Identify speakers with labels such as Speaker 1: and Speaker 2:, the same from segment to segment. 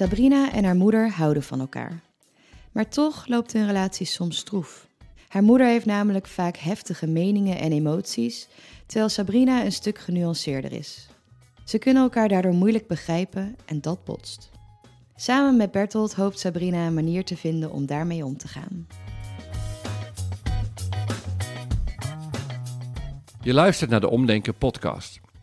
Speaker 1: Sabrina en haar moeder houden van elkaar. Maar toch loopt hun relatie soms stroef. Haar moeder heeft namelijk vaak heftige meningen en emoties, terwijl Sabrina een stuk genuanceerder is. Ze kunnen elkaar daardoor moeilijk begrijpen en dat botst. Samen met Bertolt hoopt Sabrina een manier te vinden om daarmee om te gaan.
Speaker 2: Je luistert naar de Omdenken podcast.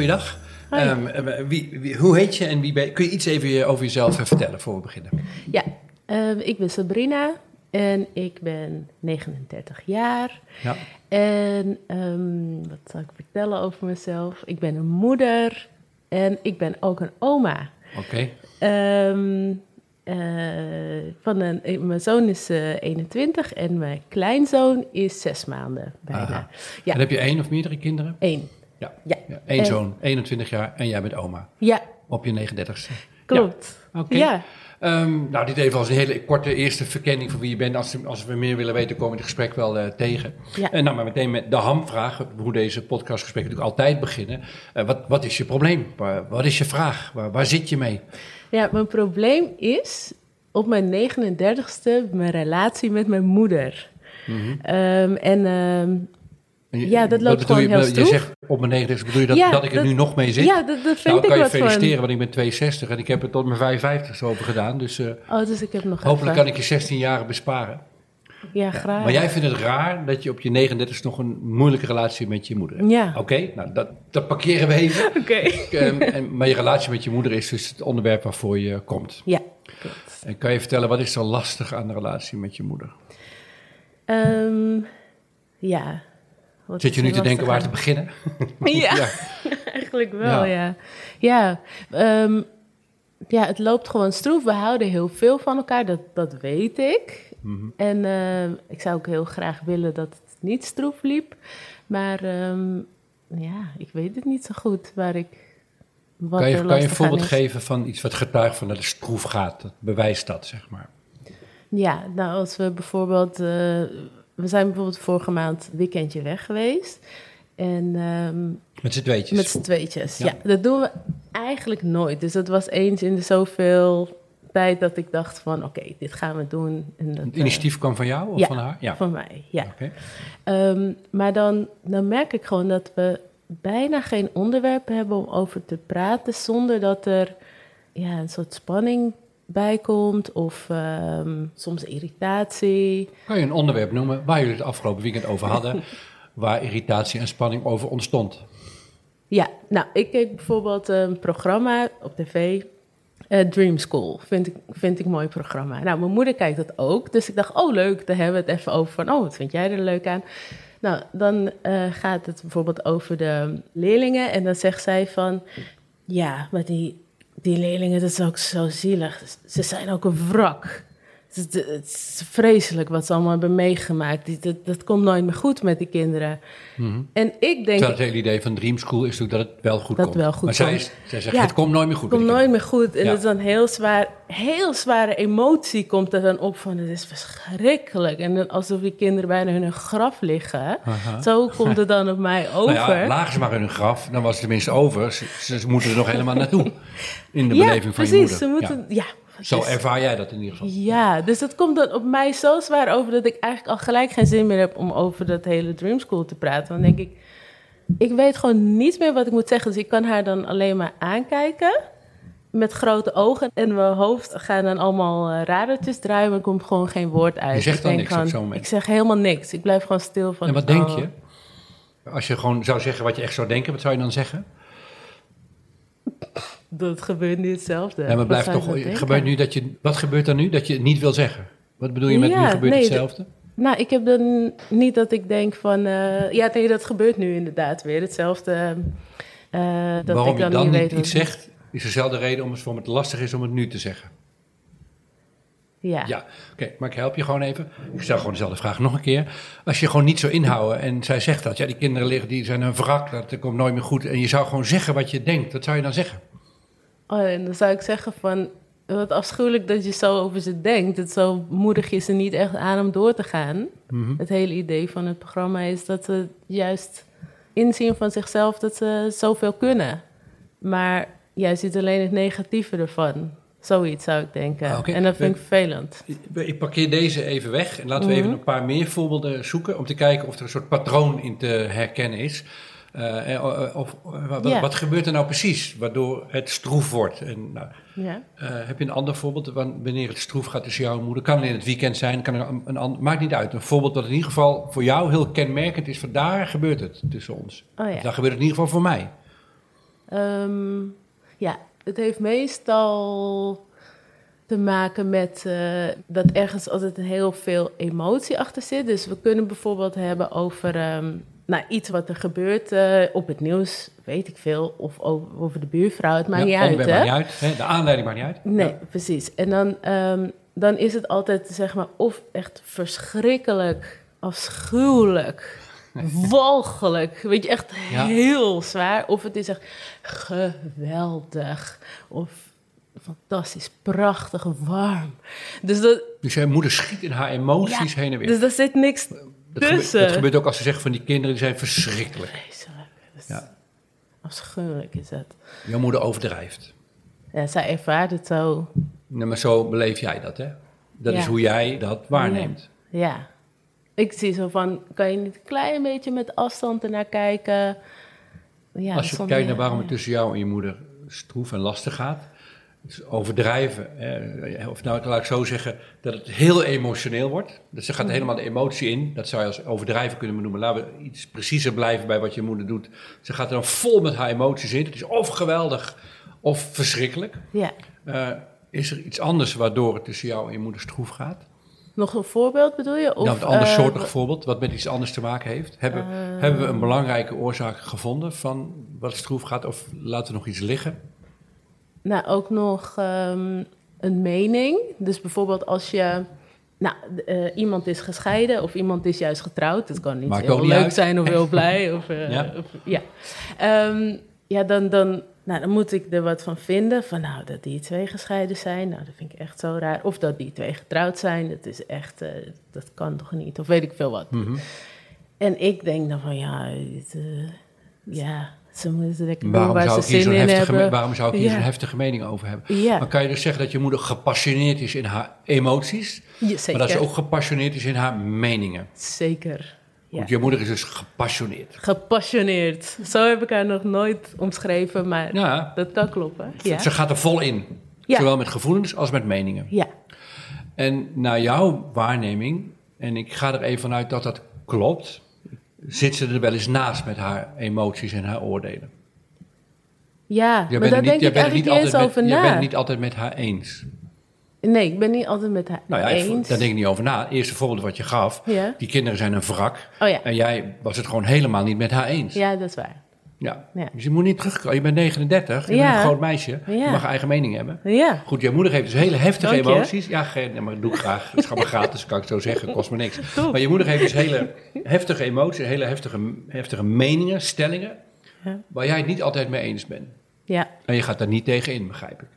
Speaker 2: goeiedag. Um, wie, hoe heet je en wie ben je? Kun je iets even over jezelf vertellen voor we beginnen?
Speaker 3: Ja, ehm, ik ben Sabrina en ik ben 39 jaar. Ja. En um, wat zal ik vertellen over mezelf? Ik ben een moeder en ik ben ook een oma. Oké. Okay. Um, eh, van eh, mijn zoon is uh, 21 en mijn kleinzoon is 6 maanden bijna.
Speaker 2: Ja. En heb je één of meerdere kinderen?
Speaker 3: Eén. Ja.
Speaker 2: ja. Ja, Eén eh. zoon, 21 jaar en jij bent oma. Ja. Op je 39ste.
Speaker 3: Klopt.
Speaker 2: Oké. Ja. Ehm, nou, dit even als een hele korte eerste verkenning van wie je bent. Als, als we meer willen weten, komen we het gesprek wel eh, tegen. Ja. En eh, nou, maar meteen met de hamvraag, hoe deze podcastgesprekken natuurlijk altijd beginnen. wat, wat is je probleem? Waar, wat is je vraag? Waar, waar zit je mee?
Speaker 3: Ja, mijn probleem is op mijn 39ste mijn relatie met mijn moeder. Mm en
Speaker 2: ehm, ja, dat loopt gewoon je, heel stoer. Je zegt op mijn 90 bedoel je dat, dat ik er nu nog mee zit? Ja, dat, dat vind nou, ik kan je feliciteren, want ik ben 62 en ik heb het tot mijn 55 over gedaan. Dus, eh, oh, dus ik heb nog Hopelijk kan ik je 16 jaar besparen. Ja, graag. maar jij vindt het raar dat je op je 39 nog een moeilijke relatie met je moeder hebt. Ja. Oké, nou dat, dat parkeren we even. Oké. Eh, maar je relatie met je moeder is dus het onderwerp waarvoor je komt. Ja, En kan je vertellen, wat is zo lastig aan de relatie met je moeder? Ehm, ja, Zit je nu te denken waar te beginnen?
Speaker 3: Ja, eigenlijk wel, ja. Ja, ja. Ehm, ja, het loopt gewoon stroef. We houden heel veel van elkaar, dat, dat weet ik. Mhm. En eh, ik zou ook heel graag willen dat het niet stroef liep. Maar ehm, ja, ik weet het niet zo goed waar ik...
Speaker 2: Wat kan je, kan je een voorbeeld geven van iets wat getuigt van dat het stroef gaat? Dat bewijst dat, zeg maar.
Speaker 3: Ja, nou als we bijvoorbeeld... Eh, we zijn bijvoorbeeld vorige maand weekendje weg geweest. En,
Speaker 2: ehm, met z'n tweetjes?
Speaker 3: Met z'n tweetjes, ja. Dat doen we eigenlijk nooit. Dus dat was eens in de zoveel tijd dat ik dacht van... oké, dit gaan we doen.
Speaker 2: En
Speaker 3: dat, het eh,
Speaker 2: initiatief kwam van jou
Speaker 3: of
Speaker 2: van haar?
Speaker 3: Ja, van mij, ja. Ehm, maar dan, dan merk ik gewoon dat we bijna geen onderwerpen hebben om over te praten... zonder dat er ja, een soort spanning bij komt of ehm, soms irritatie.
Speaker 2: Kan je een onderwerp noemen waar jullie het afgelopen weekend over hadden, waar irritatie en spanning over ontstond?
Speaker 3: Ja, nou, ik keek bijvoorbeeld een programma op tv, eh, Dream School. Vind ik, vind ik een mooi programma. Nou, mijn moeder kijkt dat ook, dus ik dacht, oh leuk, daar hebben we het even over van, oh, wat vind jij er leuk aan? Nou, dan eh, gaat het bijvoorbeeld over de leerlingen en dan zegt zij van, ja, maar die die leerlingen, dat is ook zo zielig. Ze zijn ook een wrak. Het is, vreselijk wat ze allemaal hebben meegemaakt. dat, komt nooit meer goed met die kinderen.
Speaker 2: Mhm. En ik denk. Dat het hele idee van Dream School is natuurlijk dat het wel goed dat komt. Wel goed maar komt. Zij, zij zegt: het komt nooit meer goed.
Speaker 3: Het komt nooit meer goed. En het dat is dan heel zwaar, heel zware emotie komt er dan op van: het is verschrikkelijk. En alsof die kinderen bijna in hun graf liggen. Zo komt het dan op mij over. Nou ja,
Speaker 2: lagen ze maar in hun graf, dan was het tenminste over. Ze, moeten er nog helemaal naartoe in de beleving van precies, je moeder. Ze moeten, ja, zo dus- ervaar jij dat in ieder geval.
Speaker 3: Ja, dus dat komt dan op mij zo zwaar over dat ik eigenlijk al gelijk geen zin meer heb om over dat hele Dream School te praten. Dan denk ik, ik weet gewoon niet meer wat ik moet zeggen. Dus ik kan haar dan alleen maar aankijken met grote ogen. En mijn hoofd gaan dan allemaal eh, radertjes draaien. Er komt gewoon geen woord uit.
Speaker 2: Je zegt dan niks gewoon, op zo'n
Speaker 3: moment? Ik zeg helemaal niks. Ik blijf gewoon stil
Speaker 2: van... En wat denk oh. je? Als je gewoon zou zeggen wat je echt zou denken, wat zou je dan zeggen?
Speaker 3: dat gebeurt nu hetzelfde. Ja,
Speaker 2: maar blijft toch, nou gebeurt nu dat je, wat gebeurt er nu dat je het niet wil zeggen? Wat bedoel je met nu gebeurt nee, hetzelfde?
Speaker 3: Nou, ik heb dan niet dat ik denk van... Eh, ja, nee, dat gebeurt nu inderdaad weer. Hetzelfde eh,
Speaker 2: dat Waarom ik dan, je dan niet, je iets zegt, is dezelfde reden om het, me het lastig is om het nu te zeggen. Ja. Ja, oké, maar ik help je gewoon even. Ik stel gewoon dezelfde vraag nog een keer. Als je gewoon niet zou inhouden en zij zegt dat, ja, die kinderen liggen, die zijn een wrak, dat komt nooit meer goed. En je zou gewoon zeggen wat je denkt, wat zou je dan zeggen?
Speaker 3: Oh, en dan zou ik zeggen van, wat afschuwelijk dat je zo over ze denkt. Het zo moedig je ze niet echt aan om door te gaan. Mhm. Het hele idee van het programma is dat ze juist inzien van zichzelf dat ze zoveel kunnen. Maar jij ziet alleen het negatieve ervan. Zoiets zou ik denken. Ah, en dat vind ik vervelend.
Speaker 2: Ik parkeer deze even weg en laten we mhm. even een paar meer voorbeelden zoeken om te kijken of er een soort patroon in te herkennen is. Eh, eh, oh, eh, of, wat, gebeurt er nou precies waardoor het stroef wordt? En, nou, ja. heb je een ander voorbeeld? Wanneer het stroef gaat tussen jou en moeder? Kan in het weekend zijn, kan een, maakt niet uit. Een voorbeeld dat in ieder geval voor jou heel kenmerkend is. Van daar gebeurt het tussen ons. Oh, gebeurt het in ieder geval voor mij.
Speaker 3: Ehm, ja, het heeft meestal te maken met dat ergens altijd heel veel emotie achter zit. Dus we kunnen bijvoorbeeld hebben over ehm, naar iets wat er gebeurt eh, op het nieuws, weet ik veel, of over, over de buurvrouw, het maakt niet oh, uit.
Speaker 2: Hè? niet uit hè? De aanleiding maakt niet uit.
Speaker 3: Nee, precies. En dan, ehm, dan is het altijd, zeg maar, of echt verschrikkelijk, afschuwelijk, walgelijk, weet je, echt heel zwaar. Of het is echt geweldig, of fantastisch, prachtig, warm.
Speaker 2: Dus, dat, dus jij moeder schiet in haar emoties heen en weer.
Speaker 3: Dus er zit niks het dus,
Speaker 2: gebeurt, eh, gebeurt ook als ze zeggen van die kinderen, die zijn verschrikkelijk. Vreselijk.
Speaker 3: is ja. Afschuwelijk is dat.
Speaker 2: Je moeder overdrijft.
Speaker 3: Ja, zij ervaart het zo.
Speaker 2: maar zo beleef jij dat, hè? Dat is hoe jij dat waarneemt.
Speaker 3: Ja. Ik zie zo van, kan je niet een klein beetje met afstand ernaar kijken? Ja,
Speaker 2: Als je kijkt
Speaker 3: naar
Speaker 2: waarom het tussen jou en je moeder stroef en lastig gaat overdrijven. Hè. Of nou, laat ik zo zeggen, dat het heel emotioneel wordt. Dus ze gaat mm. helemaal de emotie in. Dat zou je als overdrijven kunnen benoemen. Laten we iets preciezer blijven bij wat je moeder doet. Ze gaat er dan vol met haar emoties in. Het is of geweldig, of verschrikkelijk. Ja. Eh, is er iets anders waardoor het tussen jou en je moeder stroef gaat?
Speaker 3: Nog een voorbeeld bedoel je?
Speaker 2: Nou, of, een ander eh, soortig voorbeeld, wat met iets anders te maken heeft. Hebben, hebben we een eh. belangrijke oorzaak gevonden van wat stroef gaat? Of laten we nog iets liggen?
Speaker 3: nou, ook nog ehm, een mening. Dus bijvoorbeeld als je nou, eh, iemand is gescheiden of iemand is juist getrouwd. Dat kan niet heel leuk zijn of heel blij. Of, eh, ja. Of, ja. Ehm, ja, dan, dan, nou, dan moet ik er wat van vinden. Van nou, dat die twee gescheiden zijn. Nou, dat vind ik echt zo raar. Of dat die twee getrouwd zijn. Dat is echt, eh, dat kan toch niet? Of weet ik veel wat. Mhm. En ik denk dan van ja, ja waarom
Speaker 2: zou ik hier zo'n heftige mening over hebben? Maar kan je dus zeggen dat je moeder gepassioneerd is in haar emoties... maar dat ze ook gepassioneerd is in haar meningen?
Speaker 3: Zeker,
Speaker 2: Want je moeder is dus gepassioneerd.
Speaker 3: Gepassioneerd. Zo heb ik haar nog nooit omschreven, maar dat kan kloppen.
Speaker 2: Ze gaat er vol in. Zowel met gevoelens als met meningen. Ja. En naar jouw waarneming, en ik ga er even vanuit dat dat klopt zit ze er wel eens naast met haar emoties en haar oordelen.
Speaker 3: Ja, maar daar denk ik niet eens over met, na.
Speaker 2: Je bent niet altijd met haar eens.
Speaker 3: Nee, ik ben niet altijd met haar
Speaker 2: nou
Speaker 3: ja, eens.
Speaker 2: Daar denk ik niet over na. eerste voorbeeld wat je gaf, die kinderen zijn een wrak. Oh ja. En jij was het gewoon helemaal niet met haar eens.
Speaker 3: Ja, dat is waar.
Speaker 2: Ja. Dus je moet niet terugkomen. Je bent 39, je bent een groot meisje. Je mag eigen mening hebben. Ja. Goed, je moeder heeft dus hele heftige emoties. Ja, nee, maar doe ik graag. Het gaat maar gratis, kan ik zo zeggen. Kost me niks. Maar je moeder heeft dus hele heftige emoties, hele heftige, heftige meningen, stellingen. Waar jij het niet altijd mee eens bent. Ja. En je gaat daar niet tegen in, begrijp ik.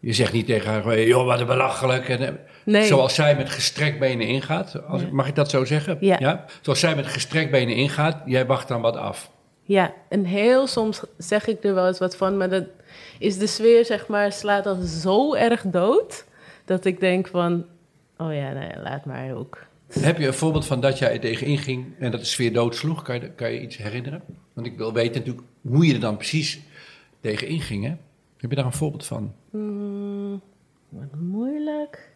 Speaker 2: Je zegt niet tegen haar, joh, wat een belachelijk. En, eh, nee. Zoals zij met gestrekt benen ingaat. Als, mag ik dat zo zeggen? Ja. Zoals zij met gestrekt benen ingaat, jij wacht dan wat af.
Speaker 3: Ja, en heel soms zeg ik er wel eens wat van, maar dat is de sfeer, zeg maar, slaat dan zo erg dood dat ik denk van, oh ja, laat maar ook.
Speaker 2: Heb je een voorbeeld van dat jij er tegenin ging en dat de sfeer doodsloeg? Kan je, kan je iets herinneren? Want ik wil weten natuurlijk hoe je er dan precies tegenin ging. Heb je daar een voorbeeld van? Hmm,
Speaker 3: wat moeilijk.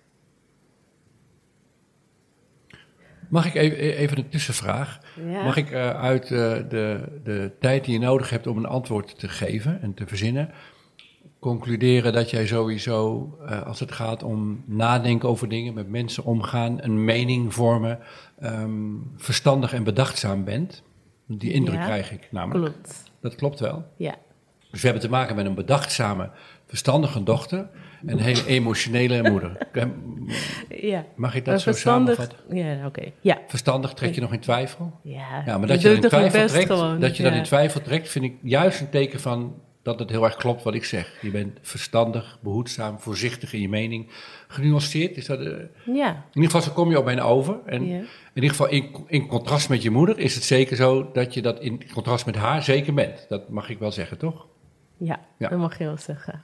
Speaker 2: Mag ik even, e-, even een tussenvraag? Mag ik eh, uit eh, de, de tijd die je nodig hebt om een antwoord te geven en te verzinnen, concluderen dat jij sowieso, eh, als het gaat om nadenken over dingen, met mensen omgaan, een mening vormen, ehm, verstandig en bedachtzaam bent? Die indruk krijg ik namelijk.
Speaker 3: Klopt.
Speaker 2: Dat klopt wel. Ja. Dus we hebben te maken met een bedachtzame, verstandige dochter en een hele emotionele moeder. ja. Mag ik dat zo samenvatten?
Speaker 3: Ja, oké. Ja.
Speaker 2: Verstandig trek je nog in twijfel? Ja, ja maar dat je, in twijfel trekt, dat je ja. in twijfel trekt, vind ik juist een teken van dat het heel erg klopt wat ik zeg. Je bent verstandig, behoedzaam, voorzichtig in je mening. Genuanceerd is dat. Eh, ja. In ieder geval, zo kom je op mij over. En in ieder geval, in contrast met je moeder, is het zeker zo dat je dat in contrast met haar zeker bent. Dat mag ik wel zeggen, toch?
Speaker 3: Ja, dat mag je wel zeggen.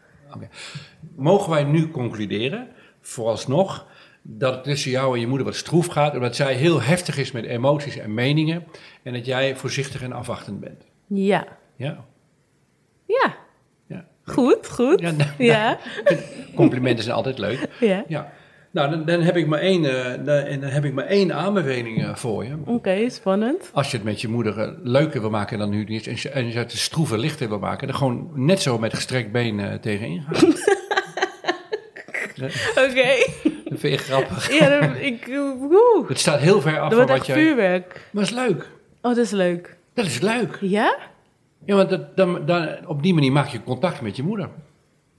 Speaker 2: Mogen wij nu concluderen, vooralsnog, dat het tussen jou en je moeder wat stroef gaat, omdat zij heel heftig is met emoties en meningen en dat jij voorzichtig en afwachtend bent?
Speaker 3: Ja. Ja. Ja. ja. Goed, goed. Ja, nou, ja.
Speaker 2: Nou, complimenten zijn altijd leuk. Ja. ja. Nou, dan, dan, heb ik maar één, eh, dan, dan heb ik maar één aanbeveling eh, voor je.
Speaker 3: Oké, spannend.
Speaker 2: Als je het met je moeder eh, leuker wil maken dan nu is en, je, en het stroeve lichter wil maken, dan gewoon net zo met gestrekt been tegenin gaan.
Speaker 3: Oké.
Speaker 2: Dat vind je grappig. Ja, dat, ik, Het staat heel ver af
Speaker 3: van
Speaker 2: wat je. Dat
Speaker 3: vuurwerk.
Speaker 2: Maar het is leuk.
Speaker 3: Oh, dat is leuk.
Speaker 2: Dat is leuk.
Speaker 3: Ja?
Speaker 2: Ja, want dat, dan, dan, op die manier maak je contact met je moeder.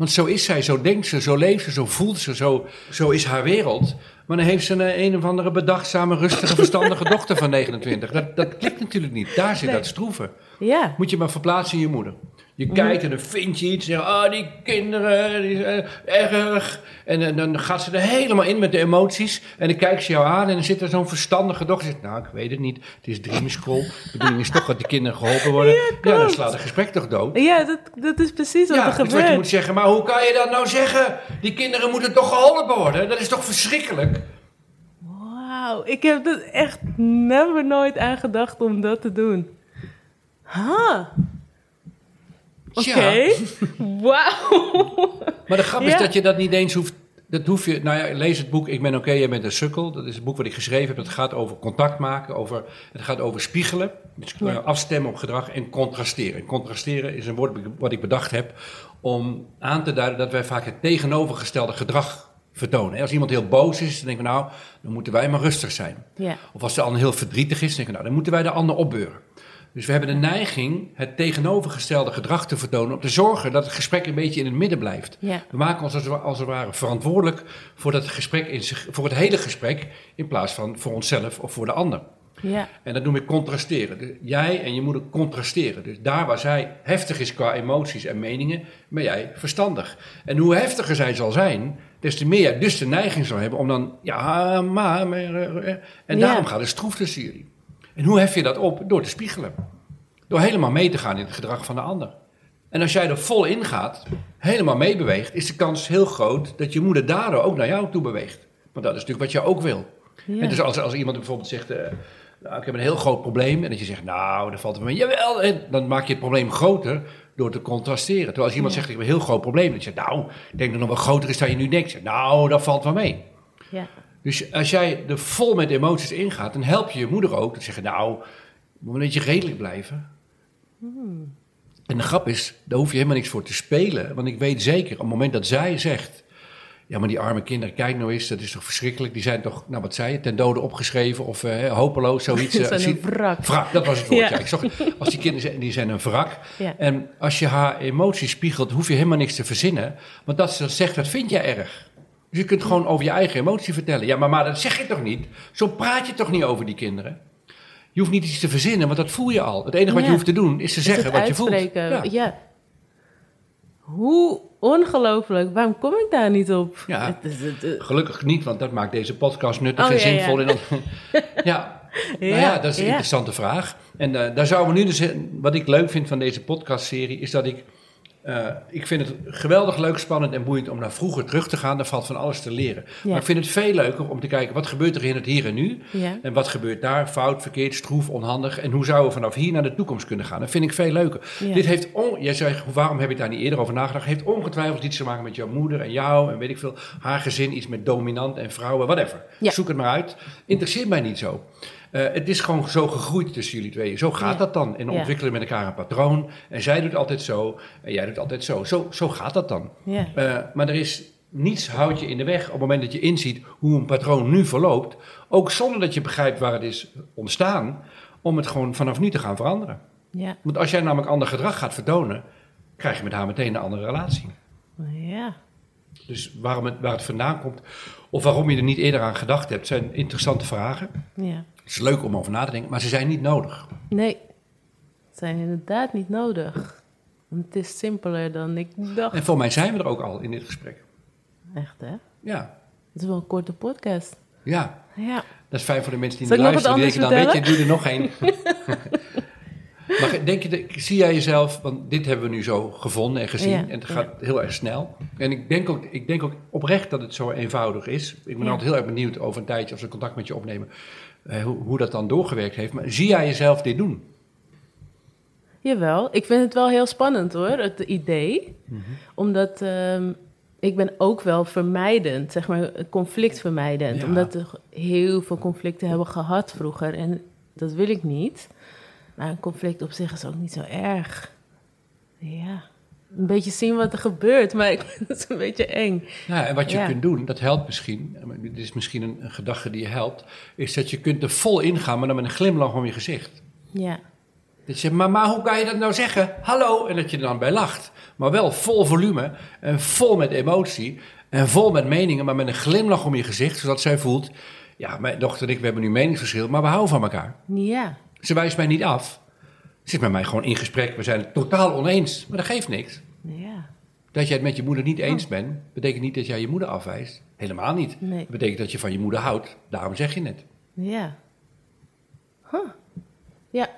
Speaker 2: Want zo is zij, zo denkt ze, zo leeft ze, zo voelt ze, zo, zo is haar wereld. Maar dan heeft ze een, een of andere bedachtzame, rustige, verstandige dochter van 29. Dat, dat klikt natuurlijk niet. Daar zit dat stroeven. Ja. Moet je maar verplaatsen in je moeder. Je mhm. kijkt en dan vind je iets. En oh, die kinderen, die zijn erg. En, eh, dan gaat ze er helemaal in met de emoties. En dan kijkt ze jou aan en dan zit er zo'n verstandige dochter. Zegt, nou, ik weet het niet. Het is dreamschool. De bedoeling is toch dat de kinderen geholpen worden. Ja, dan slaat het gesprek toch dood.
Speaker 3: Ja, dat, dat is precies wat er gebeurt. Ja, je
Speaker 2: moet zeggen. Maar hoe kan je dat nou zeggen? Die kinderen moeten toch geholpen worden? Dat is toch verschrikkelijk?
Speaker 3: Wauw, ik heb er echt never nooit aan gedacht om dat te doen. Ha! Oké, wauw.
Speaker 2: Maar de grap is dat je dat niet eens hoeft dat hoef je, nou ja, lees het boek Ik ben oké, okay, jij bent een sukkel. Dat is het boek wat ik geschreven heb. Dat gaat over contact maken, over, het gaat over spiegelen, dus afstemmen op gedrag en contrasteren. contrasteren is een woord wat ik bedacht heb om aan te duiden dat wij vaak het tegenovergestelde gedrag vertonen. Als iemand heel boos is, dan denken we nou, dan moeten wij maar rustig zijn. Ja. Of als de ander heel verdrietig is, dan denken nou, dan moeten wij de ander opbeuren. Dus we hebben de neiging het tegenovergestelde gedrag te vertonen. om te zorgen dat het gesprek een beetje in het midden blijft. We maken ons als het ware verantwoordelijk voor, dat gesprek in voor het hele gesprek. in plaats van voor onszelf of voor de ander. Ja. En dat noem ik contrasteren. Dus jij en je moeder contrasteren. Dus daar waar zij heftig is qua emoties en meningen, ben jij verstandig. En hoe heftiger zij zal zijn, des te meer jij dus de neiging zal hebben om dan, ja, maar. Eh, eh, eh. en daarom gaat het stroef tussen jullie. En hoe hef je dat op? Door te spiegelen. Door helemaal mee te gaan in het gedrag van de ander. En als jij er vol in gaat, helemaal meebeweegt, is de kans heel groot dat je moeder daardoor ook naar jou toe beweegt. Want dat is natuurlijk wat je ook wil. En dus als, als iemand bijvoorbeeld zegt, eh, nou, ik heb een heel groot probleem. En dat je zegt, nou, dat valt het mee. Jawel, dan maak je het probleem groter door te contrasteren. Terwijl als iemand zegt, ik heb een heel groot probleem. Dan zeg je, nou, ik denk dat het nog wel groter is dan je nu denkt. zeg, Nou, dat valt wel mee. Ja. Dus als jij er vol met emoties ingaat, dan help je je moeder ook. Dan zeg je, nou, moet een beetje redelijk blijven. Hmm. En de grap is, daar hoef je helemaal niks voor te spelen. Want ik weet zeker, op het moment dat zij zegt... Ja, maar die arme kinderen, kijk nou eens, dat is toch verschrikkelijk. Die zijn toch, nou wat zei je, ten dode opgeschreven of eh, hopeloos, zoiets. Eh,
Speaker 3: ze een wrak. wrak.
Speaker 2: dat was het woord, ja. Ik zag, als die kinderen zijn, die zijn een wrak. En als je haar emoties spiegelt, hoef je helemaal niks te verzinnen. Want dat ze dat zegt, dat vind jij erg. Dus je kunt gewoon over je eigen emotie vertellen. Ja, maar, dat zeg je toch niet? Zo praat je toch niet over die kinderen? Je hoeft niet iets te verzinnen, want dat voel je al. Het enige wat je hoeft te doen is te zeggen wat je voelt.
Speaker 3: Ja. ja. Hoe ongelooflijk. Waarom kom ik daar niet op? Eh,
Speaker 2: Gelukkig niet, want dat maakt deze podcast nuttig oh, en zinvol. Ja. ja. Nou ja, dat is een interessante vraag. En uh, daar zouden we nu dus... Wat ik leuk vind van deze podcastserie is dat ik eh, ik vind het geweldig leuk, spannend en boeiend om naar vroeger terug te gaan. Daar valt van alles te leren. Maar ik vind het veel leuker om te kijken wat gebeurt er in het hier en nu. En wat gebeurt daar? Fout, verkeerd, stroef, onhandig. En hoe zouden we vanaf hier naar de toekomst kunnen gaan? Dat vind ik veel leuker. Dit heeft, jij zegt, waarom heb ik daar niet eerder over nagedacht? Heeft ongetwijfeld iets te maken met jouw moeder en jou en weet ik veel. Haar gezin, iets met dominant en vrouwen, whatever. Zoek het maar uit. Interesseert mij niet zo. Eh, het is gewoon zo gegroeid tussen jullie tweeën. Zo gaat dat dan. En ontwikkelen met elkaar een patroon. En zij doet altijd zo en jij doet altijd zo. Zo, zo gaat dat dan. Eh, maar er is niets houdt je in de weg op het moment dat je inziet hoe een patroon nu verloopt, ook zonder dat je begrijpt waar het is ontstaan, om het gewoon vanaf nu te gaan veranderen. Ja. Want als jij namelijk ander gedrag gaat vertonen, krijg je met haar meteen een andere relatie. Ja. Dus waarom het, waar het vandaan komt, of waarom je er niet eerder aan gedacht hebt, zijn interessante vragen. Ja is leuk om over na te denken, maar ze zijn niet nodig.
Speaker 3: Nee, ze zijn inderdaad niet nodig. Want het is simpeler dan ik dacht.
Speaker 2: En voor mij zijn we er ook al in dit gesprek.
Speaker 3: Echt, hè?
Speaker 2: Ja.
Speaker 3: Het is wel een korte podcast.
Speaker 2: Ja. ja. Dat is fijn voor de mensen die naar luisteren. Die denken dan, weet je, doe er nog één. maar denk je, zie jij jezelf, want dit hebben we nu zo gevonden en gezien. en het gaat heel erg snel. En ik denk, ook, ik denk ook oprecht dat het zo eenvoudig is. Ik ben ja. altijd heel erg benieuwd over een tijdje als we contact met je opnemen hoe, hoe dat dan doorgewerkt heeft. Maar zie jij jezelf dit doen?
Speaker 3: Jawel, ik vind het wel heel spannend hoor, het idee. Mhm. Omdat ehm, ik ben ook wel vermijdend, zeg maar, conflictvermijdend. Ja. Omdat we heel veel conflicten hebben gehad vroeger en dat wil ik niet. Maar een conflict op zich is ook niet zo erg. Ja een beetje zien wat er gebeurt, maar ik vind het een beetje eng. Ja,
Speaker 2: en wat je kunt doen, dat helpt misschien, dit is misschien een, gedachte die je helpt, is dat je kunt er vol in gaan, maar dan met een glimlach om je gezicht. Ja. Dat je zegt, mama, hoe kan je dat nou zeggen? Hallo! En dat je er dan bij lacht. Maar wel vol volume en vol met emotie en vol met meningen, maar met een glimlach om je gezicht, zodat zij voelt, ja, mijn dochter en ik, we hebben nu meningsverschil, maar we houden van elkaar. Ja. Ze wijst mij niet af zit met mij gewoon in gesprek. We zijn het totaal oneens, maar dat geeft niks. Ja. Dat jij het met je moeder niet eens bent, betekent niet dat jij je moeder afwijst. Helemaal niet. Nee. Dat betekent dat je van je moeder houdt. Daarom zeg je het.
Speaker 3: Ja. Huh. Ja.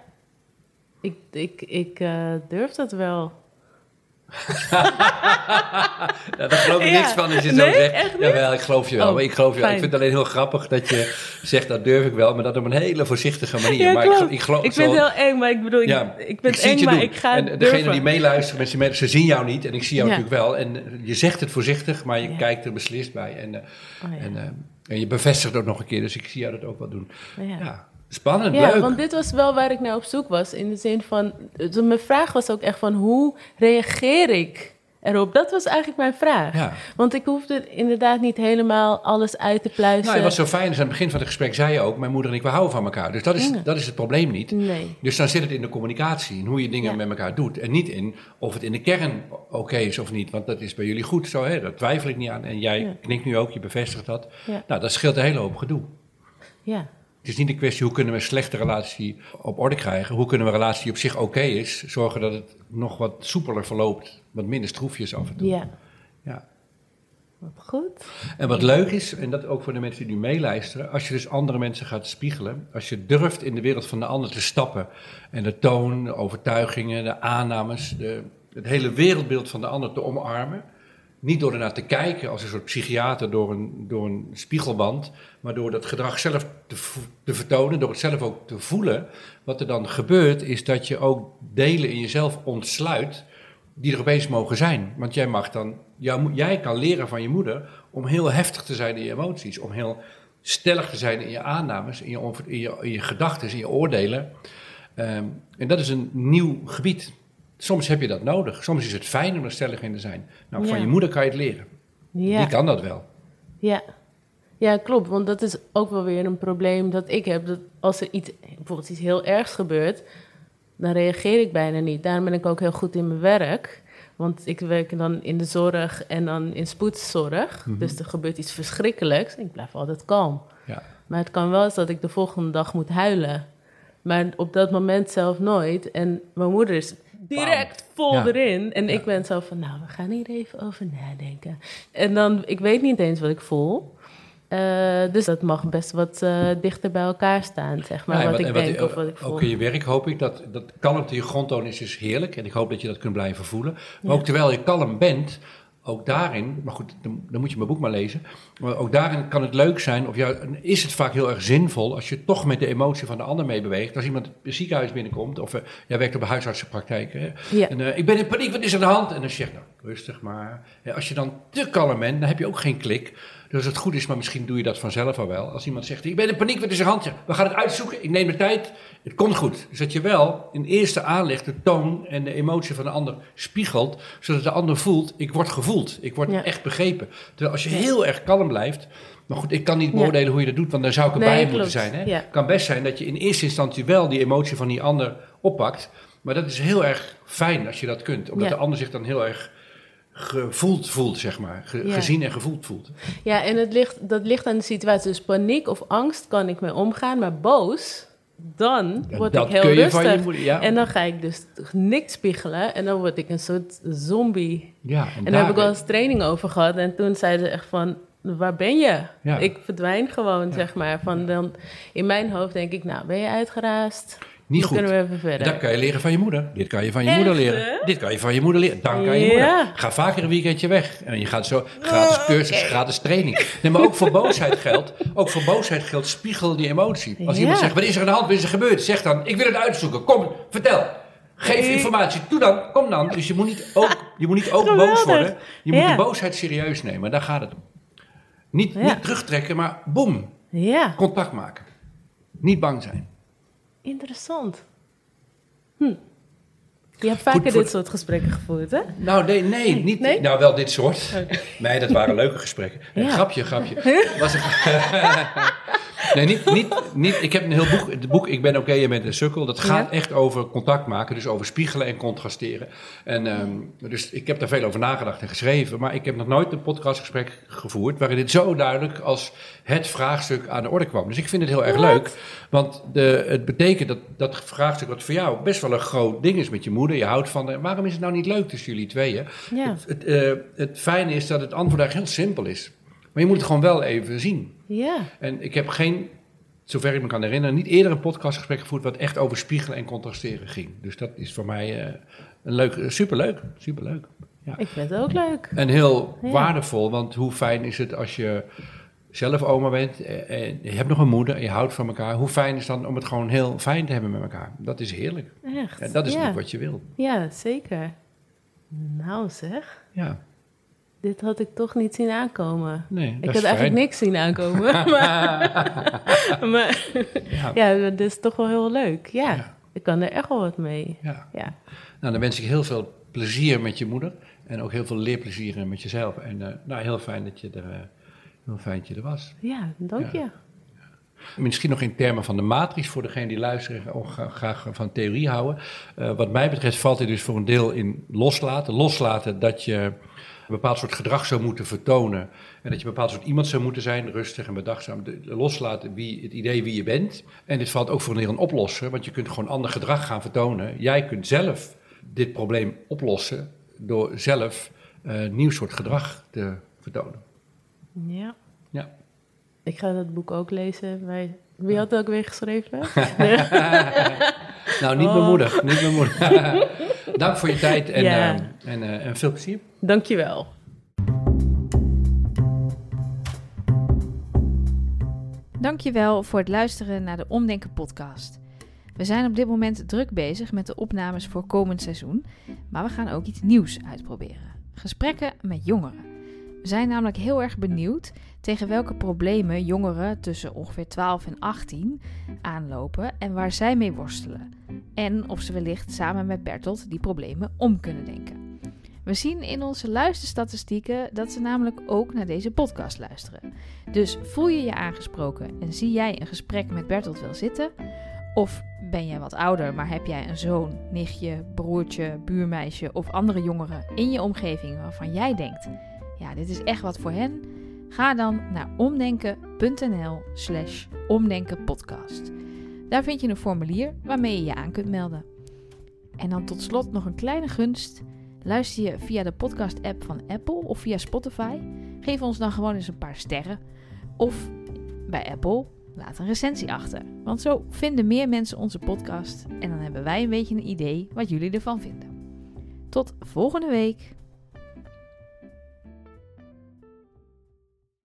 Speaker 3: Ik, ik, ik uh, durf dat wel.
Speaker 2: ja daar geloof ik niks van als je zo zegt. Jawel, ik geloof je wel. maar oh, ik, geloof je wel. ik vind het alleen heel grappig dat je zegt dat durf ik wel, maar dat op een hele voorzichtige manier.
Speaker 3: maar ik, ik, geloof, ik zo... vind het heel eng, maar ik bedoel, ik, ik ben eng, maar ik ga. En
Speaker 2: degene
Speaker 3: die
Speaker 2: meeluistert. mensen, ze zien jou niet en ik zie jou natuurlijk wel. En eh, je zegt het voorzichtig, maar je kijkt er beslist bij. En, eh, oh, en, eh, en, je bevestigt ook nog een keer, dus ik zie jou dat ook wel doen. ja. Spannend, ja,
Speaker 3: want dit was wel waar ik naar op zoek was. In de zin van, dus mijn vraag was ook echt van, hoe reageer ik erop? Dat was eigenlijk mijn vraag. Want ik hoefde inderdaad niet helemaal alles uit te pluizen. Nou,
Speaker 2: was zo fijn dus aan het begin van het gesprek zei je ook... mijn moeder en ik, we houden van elkaar. Dus dat is, dat is het probleem niet. Nee. Dus dan zit het in de communicatie, in hoe je dingen met elkaar doet. En niet in of het in de kern oké is of niet. Want dat is bij jullie goed zo, hè? daar twijfel ik niet aan. En jij knikt nu ook, je bevestigt dat. Nou, dat scheelt een hele hoop gedoe. Ja, het is niet een kwestie hoe kunnen we een slechte relatie op orde krijgen. Hoe kunnen we een relatie die op zich oké is, zorgen dat het nog wat soepeler verloopt. Wat minder stroefjes af en toe.
Speaker 3: Ja. ja. Goed.
Speaker 2: En wat leuk is, en dat ook voor de mensen die nu meeluisteren, als je dus andere mensen gaat spiegelen, als je durft in de wereld van de ander te stappen en de toon, de overtuigingen, de aannames, de, het hele wereldbeeld van de ander te omarmen, niet door ernaar te kijken als een soort psychiater door een, door een spiegelband, maar door dat gedrag zelf te, vertonen, door het zelf ook te voelen. Wat er dan gebeurt, is dat je ook delen in jezelf ontsluit die er opeens mogen zijn. Want jij mag dan, jij kan leren van je moeder om heel heftig te zijn in je emoties, om heel stellig te zijn in je aannames, in je, in je, in je gedachten, in je oordelen. Ehm, en dat is een nieuw gebied. Soms heb je dat nodig. Soms is het fijn om er stellig in te zijn. Nou, van je moeder kan je het leren. Ja. Die kan dat wel.
Speaker 3: Ja. ja, klopt. Want dat is ook wel weer een probleem dat ik heb. Dat als er iets, bijvoorbeeld iets heel ergs gebeurt, dan reageer ik bijna niet. Daarom ben ik ook heel goed in mijn werk. Want ik werk dan in de zorg en dan in spoedzorg. Mhm. Dus er gebeurt iets verschrikkelijks. En ik blijf altijd kalm. Ja. Maar het kan wel eens dat ik de volgende dag moet huilen. Maar op dat moment zelf nooit. En mijn moeder is direct vol erin. En ik ben zo van, nou, we gaan hier even over nadenken. En dan, ik weet niet eens wat ik voel. Eh, dus dat mag best wat eh, dichter bij elkaar staan, zeg maar, wat, ik denk of wat ik voel.
Speaker 2: Ook in je werk hoop ik, dat, dat kalmte, je grondtoon is is heerlijk. En ik hoop dat je dat kunt blijven voelen. Maar ook terwijl je kalm bent, ook daarin, maar goed, dan, moet je mijn boek maar lezen. Maar ook daarin kan het leuk zijn, of ja, is het vaak heel erg zinvol als je toch met de emotie van de ander beweegt. Als iemand het ziekenhuis binnenkomt, of uh, jij werkt op een huisartsenpraktijk. En eh, ik ben in paniek, wat is er aan de hand? En dan zeg je, nou, rustig maar. als je dan te kalm bent, dan heb je ook geen klik. Dus als het goed is, maar misschien doe je dat vanzelf al wel. Als iemand zegt, ik ben in paniek, wat is er handje? We gaan het uitzoeken, ik neem de tijd, het komt goed. Dus dat je wel in eerste aanleg de toon en de emotie van de ander spiegelt, zodat de ander voelt, ik word gevoeld, ik word echt begrepen. Terwijl als je heel erg kalm blijft, maar goed, ik kan niet beoordelen hoe je dat doet, want daar zou ik erbij moeten zijn. Het kan best zijn dat je in eerste instantie wel die emotie van die ander oppakt. Maar dat is heel erg fijn als je dat kunt. Omdat de ander zich dan heel erg gevoeld voelt, zeg maar. Gezien en gevoeld voelt.
Speaker 3: Ja, en het ligt, dat ligt aan de situatie. Dus paniek of angst kan ik mee omgaan, maar boos, dan ja, word ik heel rustig. En dan ga ik dus niks spiegelen en dan word ik een soort zombie. Ja, en, daar heb ik wel eens training over gehad en toen zeiden ze echt van... Waar ben je? Ik verdwijn gewoon, zeg maar. Van dan, in mijn hoofd denk ik, nou, ben je uitgeraasd? Dan
Speaker 2: kunnen we verder. Dat kan je leren van je moeder. Dit kan je van je moeder leren. Dit kan je van je moeder leren. Dan kan je moeder. Ga vaker een weekendje weg. En je gaat zo gratis oh, cursus, gratis training. maar ook voor boosheid geldt. Ook voor boosheid geldt spiegel die emotie. Als iemand zegt, wat is er aan de hand? Wat is er gebeurd? Zeg dan, ik wil het uitzoeken. Kom, vertel. Geef informatie. Doe dan. Kom dan. Dus je moet niet ook, ah, je moet niet ook boos worden. Je moet de boosheid serieus nemen. Daar gaat het om. Niet, niet terugtrekken, maar boem. Ja. Contact maken. Niet bang zijn
Speaker 3: interessant. Hm. Je hebt vaker dit soort gesprekken gevoerd, hè?
Speaker 2: Nou, nee, nee, niet, nou wel dit soort. Nee, dat waren leuke gesprekken. Ja. Grapje, grapje. Was het, Nee, niet, niet, niet, ik heb een heel boek, het boek Ik ben oké, okay, je bent een sukkel. Dat gaat echt over contact maken, dus over spiegelen en contrasteren. En, ehm, dus ik heb daar veel over nagedacht en geschreven, maar ik heb nog nooit een podcastgesprek gevoerd waarin dit zo duidelijk als het vraagstuk aan de orde kwam. Dus ik vind het heel erg leuk, want de, het betekent dat dat vraagstuk wat voor jou best wel een groot ding is met je moeder, je houdt van, waarom is het nou niet leuk tussen jullie tweeën? Ja. Het, het, eh, het fijne is dat het antwoord daar heel simpel is. Maar je moet het gewoon wel even zien. Ja. En ik heb geen, zover ik me kan herinneren, niet eerder een podcastgesprek gevoerd wat echt over spiegelen en contrasteren ging. Dus dat is voor mij eh, een leuk, superleuk, superleuk.
Speaker 3: Ja. Ik vind het ook leuk.
Speaker 2: En heel waardevol, want hoe fijn is het als je zelf oma bent, eh, en je hebt nog een moeder en je houdt van elkaar. Hoe fijn is het dan om het gewoon heel fijn te hebben met elkaar? Dat is heerlijk. Echt. En dat is ja. wat je wil.
Speaker 3: Ja, zeker. Nou zeg. Ja dit had ik toch niet zien aankomen. Nee, ik had eigenlijk niks zien aankomen. maar, ja. ja. dat is toch wel heel leuk. Ja, ik kan er echt wel wat mee. Ja. ja.
Speaker 2: Nou, dan wens ik heel veel plezier met je moeder. En ook heel veel leerplezier eh, met jezelf. En eh, nou, heel fijn dat je er, eh, heel fijn dat je er was.
Speaker 3: Ja, dank je.
Speaker 2: Misschien nog in termen van de matrix, voor degene die luisteren of graag van theorie houden. wat mij betreft valt dit dus voor een deel in loslaten. Loslaten dat je een bepaald soort gedrag zou moeten vertonen. En dat je een bepaald soort iemand zou moeten zijn, rustig en bedachtzaam. Loslaten wie, het idee wie je bent. En dit valt ook voor een heel een oplosser, want je kunt gewoon ander gedrag gaan vertonen. Jij kunt zelf dit probleem oplossen door zelf een eh, nieuw soort gedrag te vertonen.
Speaker 3: Ja. ja. Ik ga dat boek ook lezen. Wij wie had het ook weer geschreven?
Speaker 2: nou, niet oh. moeder. Niet Dank voor je tijd en, ja. uh, en, uh, en veel plezier. Dankjewel.
Speaker 1: Dankjewel voor het luisteren naar de Omdenken podcast. We zijn op dit moment druk bezig met de opnames voor komend seizoen, maar we gaan ook iets nieuws uitproberen. Gesprekken met jongeren. We zijn namelijk heel erg benieuwd tegen welke problemen jongeren tussen ongeveer 12 en 18 aanlopen en waar zij mee worstelen en of ze wellicht samen met Bertolt die problemen om kunnen denken. We zien in onze luisterstatistieken dat ze namelijk ook naar deze podcast luisteren. Dus voel je je aangesproken en zie jij een gesprek met Bertolt wel zitten? Of ben jij wat ouder, maar heb jij een zoon, nichtje, broertje, buurmeisje of andere jongeren in je omgeving waarvan jij denkt: ja, dit is echt wat voor hen? Ga dan naar omdenken.nl/slash omdenkenpodcast. Daar vind je een formulier waarmee je je aan kunt melden. En dan tot slot nog een kleine gunst. Luister je via de podcast-app van Apple of via Spotify? Geef ons dan gewoon eens een paar sterren. Of bij Apple, laat een recensie achter. Want zo vinden meer mensen onze podcast en dan hebben wij een beetje een idee wat jullie ervan vinden. Tot volgende week!